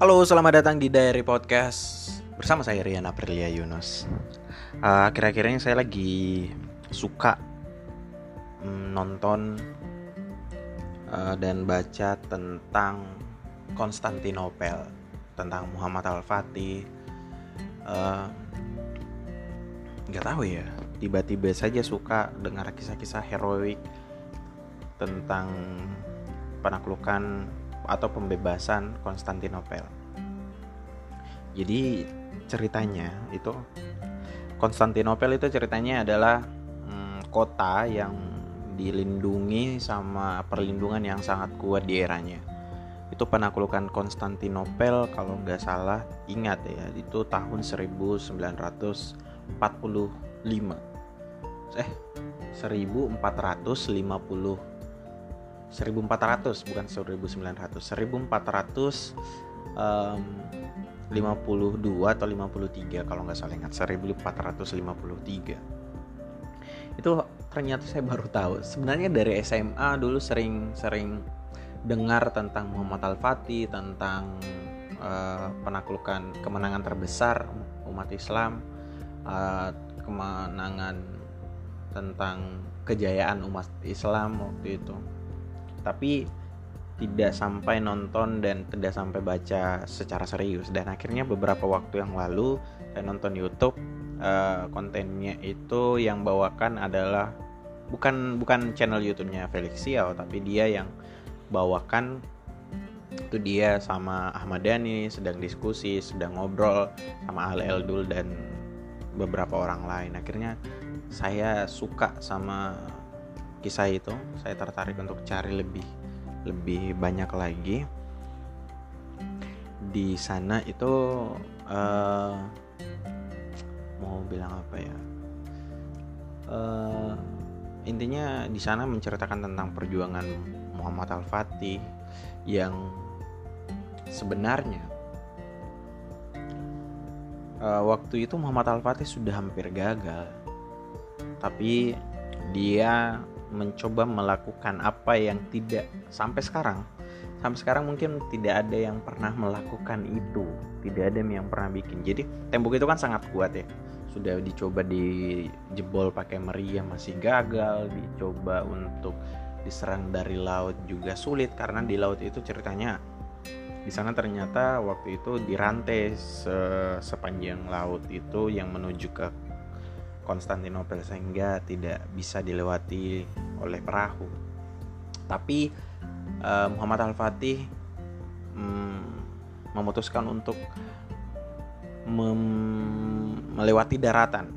Halo, selamat datang di Diary Podcast bersama saya Rian Aprilia Yunus. Uh, Akhir-akhir ini saya lagi suka mm, nonton uh, dan baca tentang Konstantinopel, tentang Muhammad Al Fatih. Uh, Gak tahu ya, tiba-tiba saja suka dengar kisah-kisah heroik tentang penaklukan atau pembebasan Konstantinopel. Jadi ceritanya itu Konstantinopel itu ceritanya adalah hmm, kota yang dilindungi sama perlindungan yang sangat kuat di eranya. Itu penaklukan Konstantinopel kalau nggak salah ingat ya itu tahun 1945. Eh 1450 1400 bukan 1900 1400 um, 52 atau 53 kalau nggak salah ingat. 1453 itu ternyata saya baru tahu. Sebenarnya dari SMA dulu sering sering dengar tentang Muhammad Al Fatih tentang uh, penaklukan kemenangan terbesar umat Islam uh, kemenangan tentang kejayaan umat Islam waktu itu tapi tidak sampai nonton dan tidak sampai baca secara serius. Dan akhirnya beberapa waktu yang lalu saya nonton YouTube uh, kontennya itu yang bawakan adalah bukan bukan channel YouTube-nya Felix tapi dia yang bawakan. Itu dia sama Ahmad Dhani sedang diskusi sedang ngobrol sama Al Eldul dan beberapa orang lain. Akhirnya saya suka sama kisah itu saya tertarik untuk cari lebih lebih banyak lagi. Di sana itu uh, mau bilang apa ya? Uh, intinya di sana menceritakan tentang perjuangan Muhammad Al Fatih yang sebenarnya uh, waktu itu Muhammad Al Fatih sudah hampir gagal. Tapi dia mencoba melakukan apa yang tidak sampai sekarang. Sampai sekarang mungkin tidak ada yang pernah melakukan itu. Tidak ada yang pernah bikin. Jadi tembok itu kan sangat kuat ya. Sudah dicoba dijebol pakai meriam masih gagal. Dicoba untuk diserang dari laut juga sulit karena di laut itu ceritanya di sana ternyata waktu itu dirantai se sepanjang laut itu yang menuju ke Konstantinopel sehingga tidak bisa dilewati oleh perahu. Tapi uh, Muhammad Al-Fatih um, memutuskan untuk melewati daratan,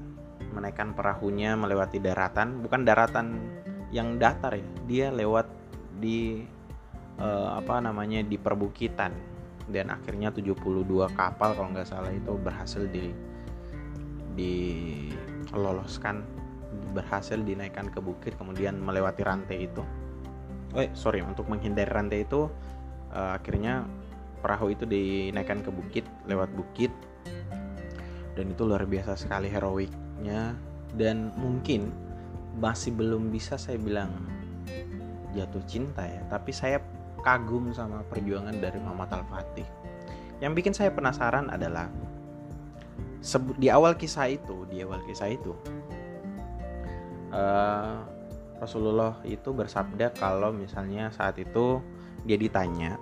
menaikkan perahunya melewati daratan, bukan daratan yang datar ya, dia lewat di uh, apa namanya di perbukitan dan akhirnya 72 kapal kalau nggak salah itu berhasil di di loloskan berhasil dinaikkan ke bukit kemudian melewati rantai itu. Oh sorry untuk menghindari rantai itu uh, akhirnya perahu itu dinaikkan ke bukit lewat bukit. Dan itu luar biasa sekali heroiknya. Dan mungkin masih belum bisa saya bilang jatuh cinta ya tapi saya kagum sama perjuangan dari Muhammad Al Fatih yang bikin saya penasaran adalah di awal kisah itu di awal kisah itu uh, Rasulullah itu bersabda kalau misalnya saat itu dia ditanya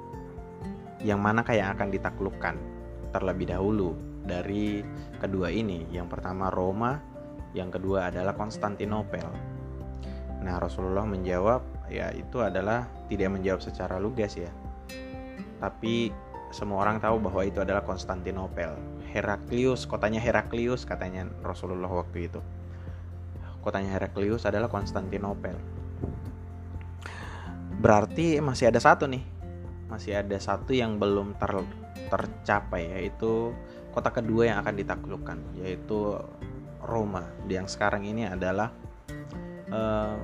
yang mana kayak akan ditaklukkan terlebih dahulu dari kedua ini. Yang pertama Roma yang kedua adalah Konstantinopel. Nah Rasulullah menjawab ya itu adalah tidak menjawab secara lugas ya. Tapi semua orang tahu bahwa itu adalah Konstantinopel. Heraklius, kotanya Heraklius katanya Rasulullah waktu itu. Kotanya Heraklius adalah Konstantinopel. Berarti masih ada satu nih. Masih ada satu yang belum ter, tercapai yaitu kota kedua yang akan ditaklukkan yaitu Roma. Yang sekarang ini adalah uh,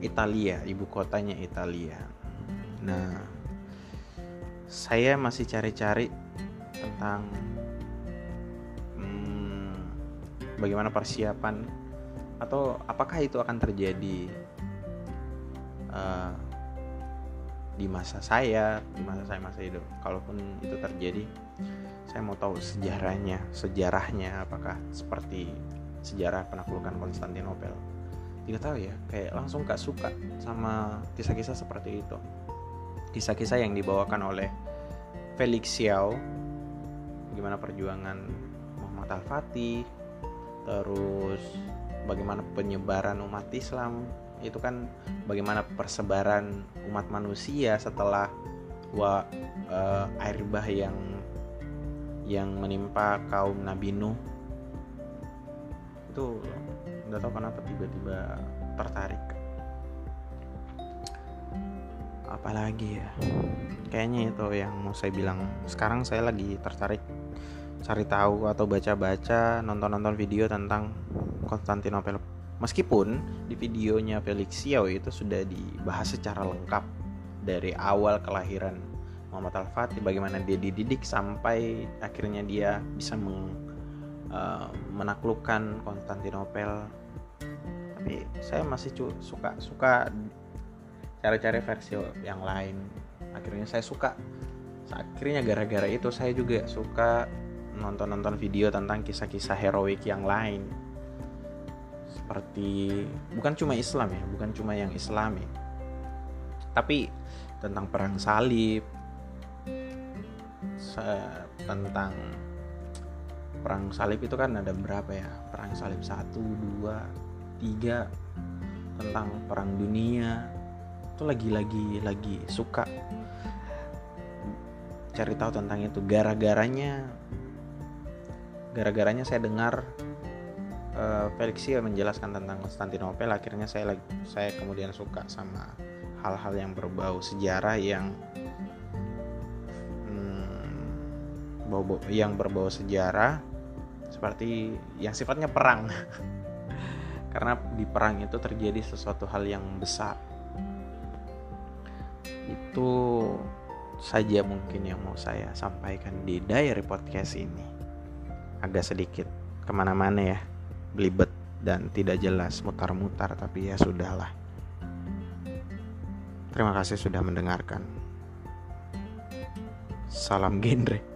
Italia, ibu kotanya Italia. Nah, saya masih cari-cari tentang bagaimana persiapan atau apakah itu akan terjadi uh, di masa saya di masa saya masa hidup. Kalaupun itu terjadi saya mau tahu sejarahnya sejarahnya apakah seperti sejarah penaklukan Konstantinopel. Tidak tahu ya kayak langsung gak suka sama kisah-kisah seperti itu. Kisah-kisah yang dibawakan oleh Felix Xiao gimana perjuangan Muhammad Al-Fatih terus bagaimana penyebaran umat Islam? Itu kan bagaimana persebaran umat manusia setelah wa, uh, air bah yang yang menimpa kaum Nabi Nuh. Itu nggak tahu kenapa tiba-tiba tertarik. Apalagi ya? Kayaknya itu yang mau saya bilang. Sekarang saya lagi tertarik cari tahu atau baca-baca nonton-nonton video tentang Konstantinopel. Meskipun di videonya Felix Xiao itu sudah dibahas secara lengkap dari awal kelahiran Muhammad Al-Fatih bagaimana dia dididik sampai akhirnya dia bisa meng, uh, menaklukkan Konstantinopel. Tapi saya masih suka suka cari-cari versi yang lain. Akhirnya saya suka. Akhirnya gara-gara itu saya juga suka nonton-nonton video tentang kisah-kisah heroik yang lain. Seperti bukan cuma Islam ya bukan cuma yang Islami tapi tentang perang salib tentang perang salib itu kan ada berapa ya? Perang salib satu dua tiga tentang perang dunia. Itu lagi-lagi lagi suka cari tahu tentang itu. Gara-garanya gara-garanya saya dengar uh, menjelaskan tentang Konstantinopel akhirnya saya saya kemudian suka sama hal-hal yang berbau sejarah yang hmm, bau, yang berbau sejarah seperti yang sifatnya perang. Karena di perang itu terjadi sesuatu hal yang besar. Itu saja mungkin yang mau saya sampaikan di diary podcast ini agak sedikit ke mana-mana ya. Belibet dan tidak jelas mutar-mutar tapi ya sudahlah. Terima kasih sudah mendengarkan. Salam genre